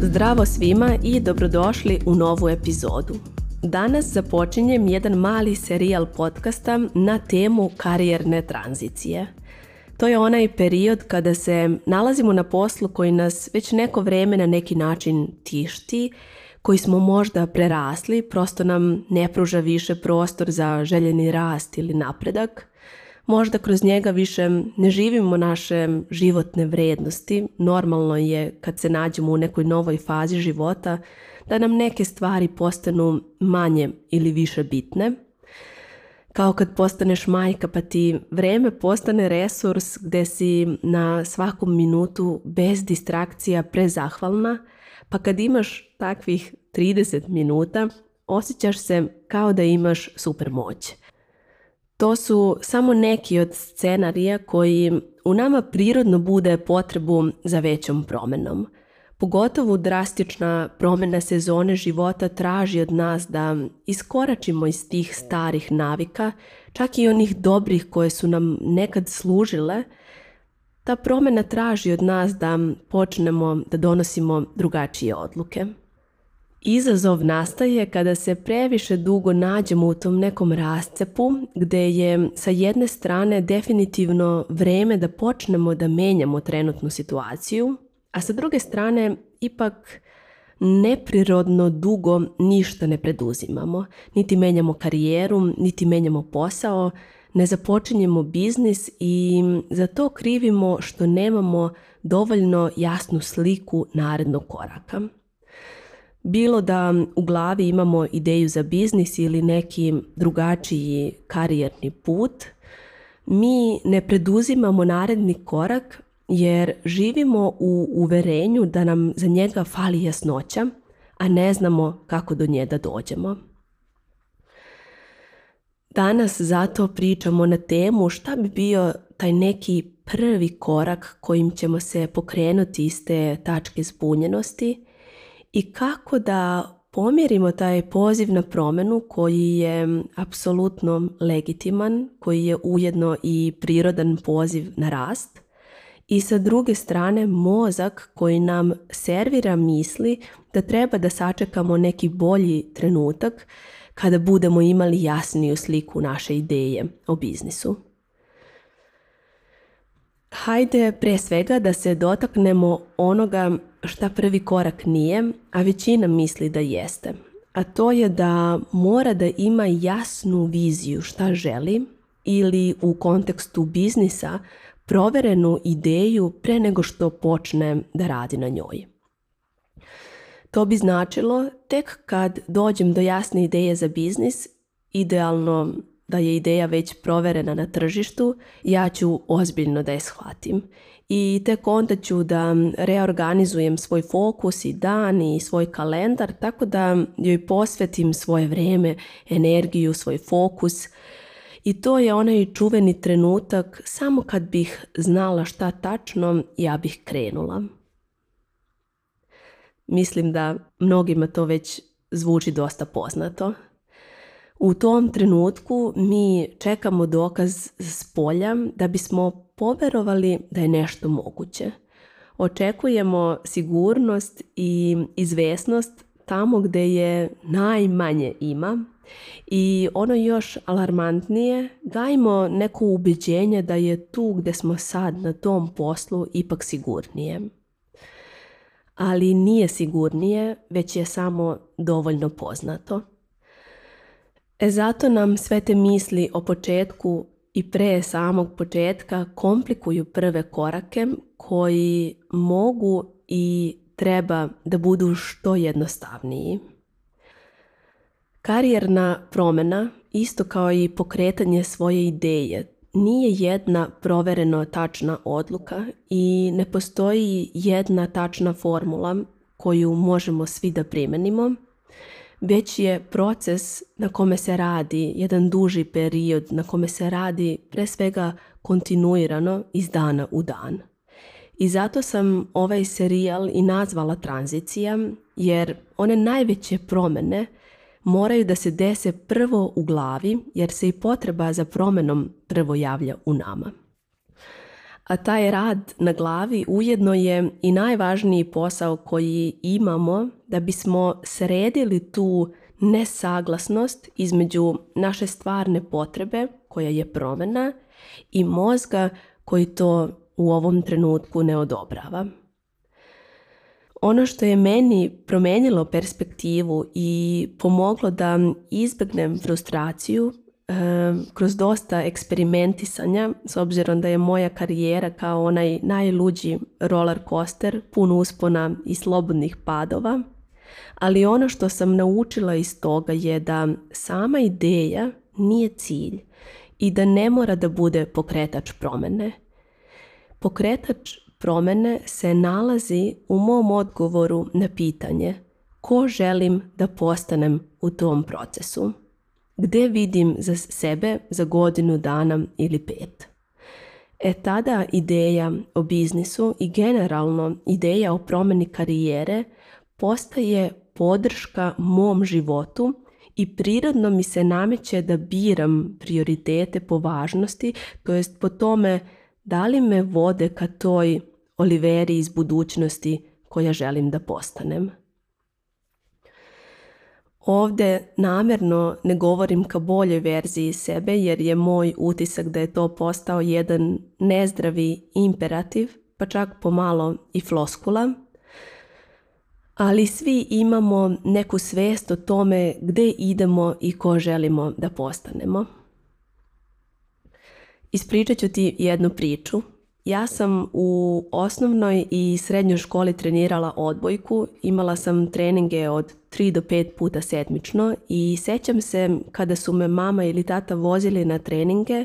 Zdravo svima i dobrodošli u novu epizodu. Danas započinjem jedan mali serijal podcasta na temu karijerne tranzicije. To je onaj period kada se nalazimo na poslu koji nas već neko vrijeme na neki način tišti, koji smo možda prerasli, prosto nam ne pruža više prostor za željeni rast ili napredak – možda kroz njega više ne živimo naše životne vrijednosti. Normalno je kad se nađemo u nekoj novoj fazi života da nam neke stvari postanu manje ili više bitne. Kao kad postaneš majka pa ti vrijeme postane resurs gdje si na svakom minutu bez distrakcija prezahvalna, pa kad imaš takvih 30 minuta osjećaš se kao da imaš super moć. To su samo neki od scenarija koji u nama prirodno bude potrebu za većom promjenom. Pogotovo drastična promjena sezone života traži od nas da iskoračimo iz tih starih navika, čak i onih dobrih koje su nam nekad služile. Ta promjena traži od nas da počnemo da donosimo drugačije odluke. Izazov nastaje kada se previše dugo nađemo u tom nekom rascepu gdje je sa jedne strane definitivno vrijeme da počnemo da menjamo trenutnu situaciju, a sa druge strane ipak neprirodno dugo ništa ne preduzimamo. Niti menjamo karijeru, niti menjamo posao, ne započinjemo biznis i za to krivimo što nemamo dovoljno jasnu sliku narednog koraka. Bilo da u glavi imamo ideju za biznis ili neki drugačiji karijerni put, mi ne preduzimamo naredni korak jer živimo u uverenju da nam za njega fali jasnoća, a ne znamo kako do nje da dođemo. Danas zato pričamo na temu šta bi bio taj neki prvi korak kojim ćemo se pokrenuti iz te tačke zbunjenosti i kako da pomjerimo taj poziv na promjenu koji je apsolutno legitiman, koji je ujedno i prirodan poziv na rast i sa druge strane mozak koji nam servira misli da treba da sačekamo neki bolji trenutak kada budemo imali jasniju sliku naše ideje o biznisu. Hajde pre svega da se dotaknemo onoga šta prvi korak nije, a većina misli da jeste. A to je da mora da ima jasnu viziju šta želi ili u kontekstu biznisa proverenu ideju pre nego što počne da radi na njoj. To bi značilo tek kad dođem do jasne ideje za biznis, idealno da je ideja već proverena na tržištu, ja ću ozbiljno da je shvatim i tek onda ću da reorganizujem svoj fokus i dan i svoj kalendar tako da joj posvetim svoje vrijeme, energiju, svoj fokus i to je onaj čuveni trenutak samo kad bih znala šta tačno ja bih krenula. Mislim da mnogima to već zvuči dosta poznato. U tom trenutku mi čekamo dokaz s polja da bismo poverovali da je nešto moguće. Očekujemo sigurnost i izvesnost tamo gde je najmanje ima i ono još alarmantnije, dajmo neko ubeđenje da je tu gde smo sad na tom poslu ipak sigurnije. Ali nije sigurnije, već je samo dovoljno poznato. E zato nam sve te misli o početku i pre samog početka komplikuju prve korake koji mogu i treba da budu što jednostavniji. Karijerna promjena, isto kao i pokretanje svoje ideje, nije jedna provereno tačna odluka i ne postoji jedna tačna formula koju možemo svi da primenimo – već je proces na kome se radi, jedan duži period na kome se radi pre svega kontinuirano iz dana u dan. I zato sam ovaj serijal i nazvala tranzicija, jer one najveće promjene moraju da se dese prvo u glavi, jer se i potreba za promjenom prvo javlja u nama a taj rad na glavi ujedno je i najvažniji posao koji imamo da bismo sredili tu nesaglasnost između naše stvarne potrebe koja je promjena i mozga koji to u ovom trenutku ne odobrava. Ono što je meni promijenilo perspektivu i pomoglo da izbjegnem frustraciju kroz dosta eksperimentisanja, s obzirom da je moja karijera kao onaj najluđi roller coaster, pun uspona i slobodnih padova, ali ono što sam naučila iz toga je da sama ideja nije cilj i da ne mora da bude pokretač promene. Pokretač promene se nalazi u mom odgovoru na pitanje ko želim da postanem u tom procesu. Gdje vidim za sebe za godinu dana ili pet? E tada ideja o biznisu i generalno ideja o promjeni karijere postaje podrška mom životu i prirodno mi se nameće da biram prioritete po važnosti, to jest po tome da li me vode ka toj Oliveri iz budućnosti koja želim da postanem. Ovdje namjerno ne govorim ka boljoj verziji sebe jer je moj utisak da je to postao jedan nezdravi imperativ, pa čak pomalo i floskula. Ali svi imamo neku svijest o tome gdje idemo i ko želimo da postanemo. Ispričat ću ti jednu priču ja sam u osnovnoj i srednjoj školi trenirala odbojku, imala sam treninge od 3 do 5 puta sedmično i sećam se kada su me mama ili tata vozili na treninge,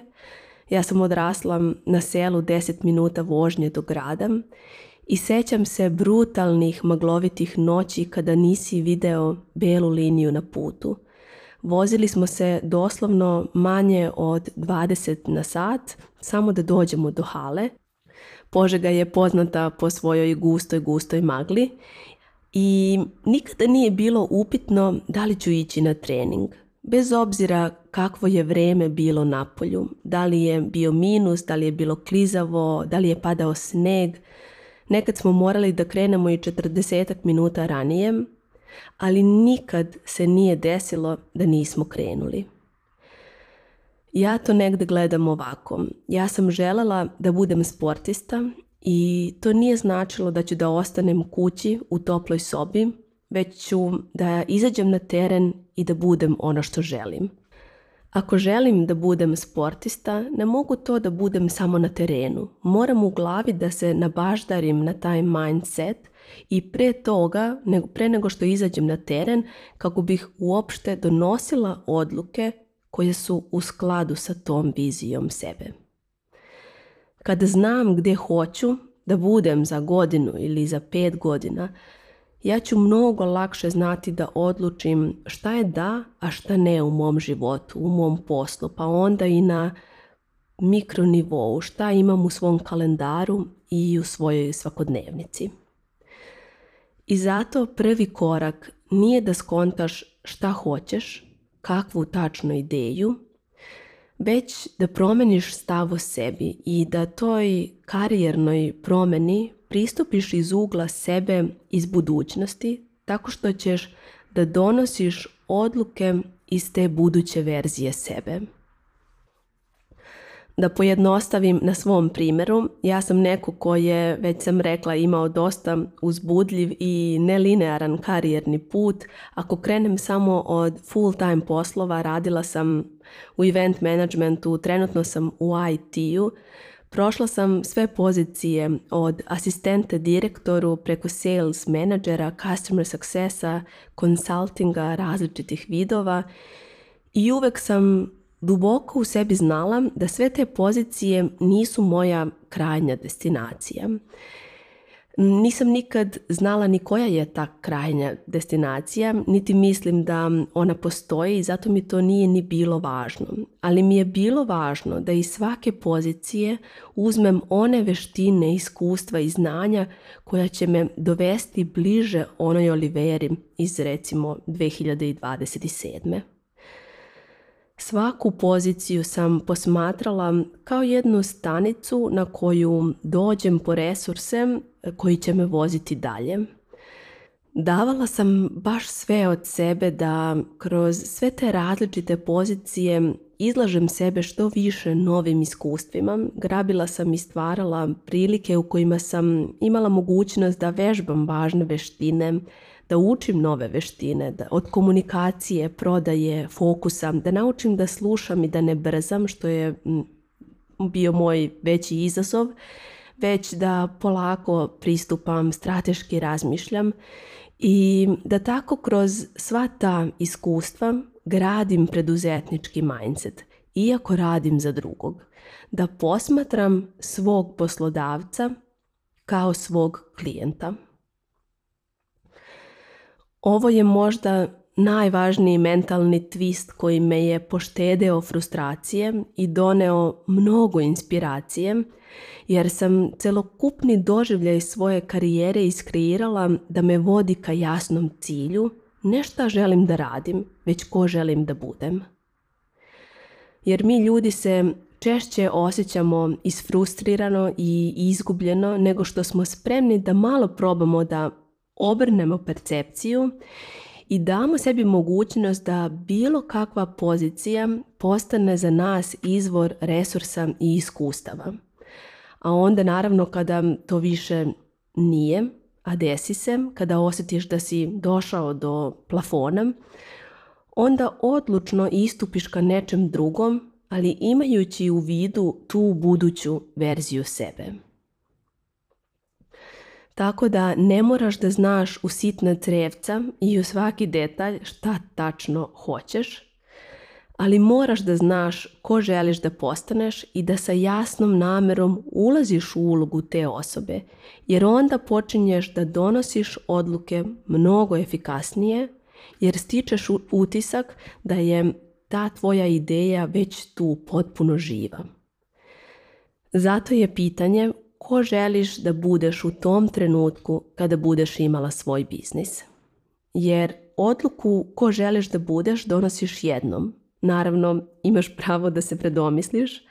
ja sam odrasla na selu 10 minuta vožnje do grada i sećam se brutalnih maglovitih noći kada nisi video belu liniju na putu. Vozili smo se doslovno manje od 20 na sat, samo da dođemo do hale. Požega je poznata po svojoj gustoj, gustoj magli i nikada nije bilo upitno da li ću ići na trening. Bez obzira kakvo je vreme bilo na polju, da li je bio minus, da li je bilo klizavo, da li je padao sneg, nekad smo morali da krenemo i 40 minuta ranije, ali nikad se nije desilo da nismo krenuli. Ja to negdje gledam ovako. Ja sam željela da budem sportista i to nije značilo da ću da ostanem kući u toploj sobi, već ću da izađem na teren i da budem ono što želim. Ako želim da budem sportista, ne mogu to da budem samo na terenu. Moram u glavi da se nabaždarim na taj mindset i pre toga, pre nego što izađem na teren, kako bih uopšte donosila odluke koje su u skladu sa tom vizijom sebe. Kada znam gdje hoću da budem za godinu ili za pet godina, ja ću mnogo lakše znati da odlučim šta je da, a šta ne u mom životu, u mom poslu, pa onda i na mikronivou, šta imam u svom kalendaru i u svojoj svakodnevnici. I zato prvi korak nije da skontaš šta hoćeš, kakvu tačnu ideju, već da promeniš stav o sebi i da toj karijernoj promeni pristupiš iz ugla sebe iz budućnosti tako što ćeš da donosiš odluke iz te buduće verzije sebe. Da pojednostavim na svom primjeru, ja sam neko koji je, već sam rekla, imao dosta uzbudljiv i nelinearan karijerni put. Ako krenem samo od full-time poslova, radila sam u event managementu, trenutno sam u IT-u, Prošla sam sve pozicije od asistente direktoru preko sales menadžera, customer successa, consultinga, različitih vidova i uvek sam duboko u sebi znala da sve te pozicije nisu moja krajnja destinacija. Nisam nikad znala ni koja je ta krajnja destinacija, niti mislim da ona postoji i zato mi to nije ni bilo važno. Ali mi je bilo važno da iz svake pozicije uzmem one veštine, iskustva i znanja koja će me dovesti bliže onoj Oliveri iz recimo 2027. Svaku poziciju sam posmatrala kao jednu stanicu na koju dođem po resurse e, koji će me voziti dalje. Davala sam baš sve od sebe da kroz sve te različite pozicije Izlažem sebe što više novim iskustvima, grabila sam i stvarala prilike u kojima sam imala mogućnost da vežbam važne veštine, da učim nove veštine, da od komunikacije, prodaje, fokusa, da naučim da slušam i da ne brzam, što je bio moj veći izazov, već da polako pristupam, strateški razmišljam i da tako kroz sva ta iskustva gradim preduzetnički mindset, iako radim za drugog, da posmatram svog poslodavca kao svog klijenta. Ovo je možda najvažniji mentalni twist koji me je poštedeo frustracije i doneo mnogo inspiracije, jer sam celokupni doživljaj svoje karijere iskreirala da me vodi ka jasnom cilju – ne šta želim da radim, već ko želim da budem. Jer mi ljudi se češće osjećamo isfrustrirano i izgubljeno nego što smo spremni da malo probamo da obrnemo percepciju i damo sebi mogućnost da bilo kakva pozicija postane za nas izvor resursa i iskustava. A onda naravno kada to više nije, a desi se, kada osjetiš da si došao do plafona, onda odlučno istupiš ka nečem drugom, ali imajući u vidu tu buduću verziju sebe. Tako da ne moraš da znaš u sitna trevca i u svaki detalj šta tačno hoćeš, ali moraš da znaš ko želiš da postaneš i da sa jasnom namerom ulaziš u ulogu te osobe, jer onda počinješ da donosiš odluke mnogo efikasnije, jer stičeš utisak da je ta tvoja ideja već tu potpuno živa. Zato je pitanje ko želiš da budeš u tom trenutku kada budeš imala svoj biznis. Jer odluku ko želiš da budeš donosiš jednom, Naravno, imaš pravo da se predomisliš,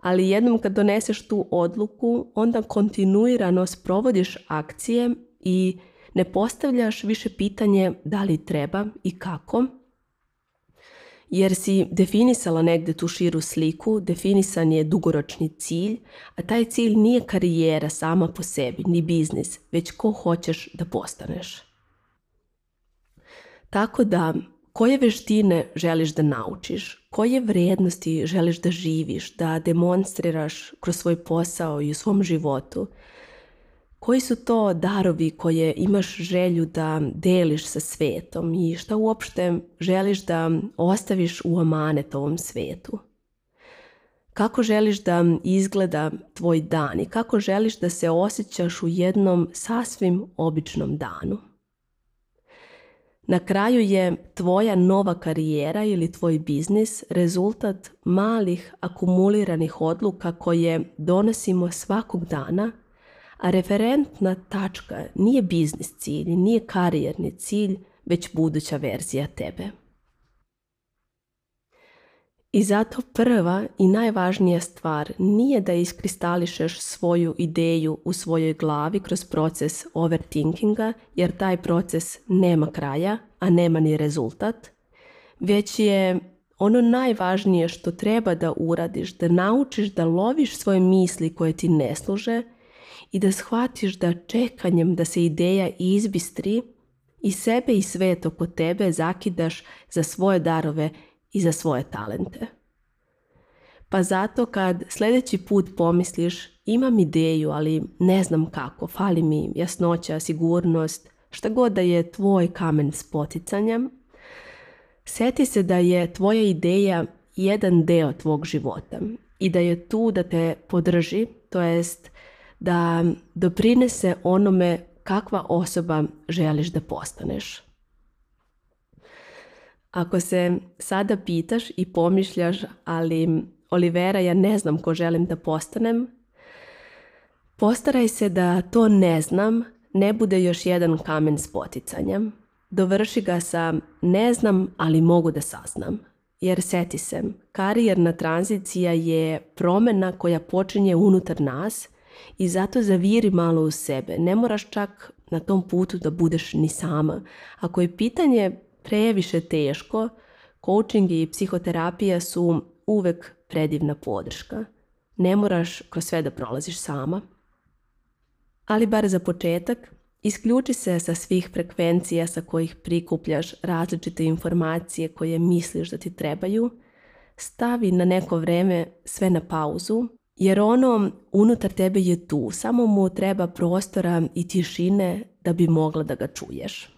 ali jednom kad doneseš tu odluku, onda kontinuirano sprovodiš akcije i ne postavljaš više pitanje da li treba i kako, jer si definisala negde tu širu sliku, definisan je dugoročni cilj, a taj cilj nije karijera sama po sebi, ni biznis, već ko hoćeš da postaneš. Tako da koje veštine želiš da naučiš, koje vrijednosti želiš da živiš, da demonstriraš kroz svoj posao i u svom životu, koji su to darovi koje imaš želju da deliš sa svetom i šta uopšte želiš da ostaviš u amanet ovom svetu? Kako želiš da izgleda tvoj dan i kako želiš da se osjećaš u jednom sasvim običnom danu? Na kraju je tvoja nova karijera ili tvoj biznis rezultat malih akumuliranih odluka koje donosimo svakog dana, a referentna tačka nije biznis cilj, nije karijerni cilj, već buduća verzija tebe. I zato prva i najvažnija stvar nije da iskristališeš svoju ideju u svojoj glavi kroz proces overthinkinga, jer taj proces nema kraja, a nema ni rezultat, već je ono najvažnije što treba da uradiš, da naučiš da loviš svoje misli koje ti ne služe i da shvatiš da čekanjem da se ideja izbistri i sebe i svet oko tebe zakidaš za svoje darove i za svoje talente. Pa zato kad sljedeći put pomisliš imam ideju, ali ne znam kako, fali mi jasnoća, sigurnost, šta god da je tvoj kamen s poticanjem, seti se da je tvoja ideja jedan deo tvog života i da je tu da te podrži, to jest da doprinese onome kakva osoba želiš da postaneš. Ako se sada pitaš i pomišljaš, ali Olivera, ja ne znam ko želim da postanem, postaraj se da to ne znam ne bude još jedan kamen s poticanjem. Dovrši ga sa ne znam, ali mogu da saznam. Jer seti se, karijerna tranzicija je promjena koja počinje unutar nas i zato zaviri malo u sebe. Ne moraš čak na tom putu da budeš ni sama. Ako je pitanje previše teško, coaching i psihoterapija su uvek predivna podrška. Ne moraš kroz sve da prolaziš sama. Ali bar za početak, isključi se sa svih frekvencija sa kojih prikupljaš različite informacije koje misliš da ti trebaju, stavi na neko vreme sve na pauzu, jer ono unutar tebe je tu, samo mu treba prostora i tišine da bi mogla da ga čuješ.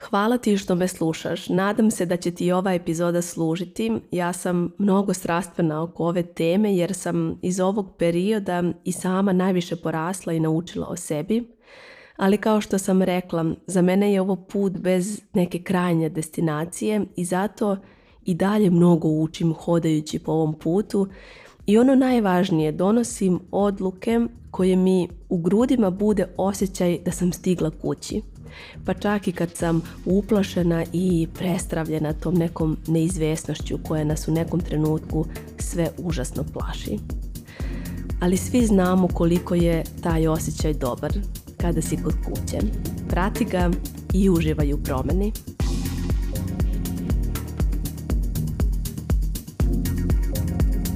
Hvala ti što me slušaš. Nadam se da će ti ova epizoda služiti. Ja sam mnogo strastvena oko ove teme jer sam iz ovog perioda i sama najviše porasla i naučila o sebi. Ali kao što sam rekla, za mene je ovo put bez neke krajnje destinacije i zato i dalje mnogo učim hodajući po ovom putu i ono najvažnije, donosim odluke koje mi u grudima bude osjećaj da sam stigla kući. Pa čak i kad sam uplašena i prestravljena tom nekom neizvjesnošću koja nas u nekom trenutku sve užasno plaši. Ali svi znamo koliko je taj osjećaj dobar kada si kod kuće. Prati ga i uživaj u promjeni.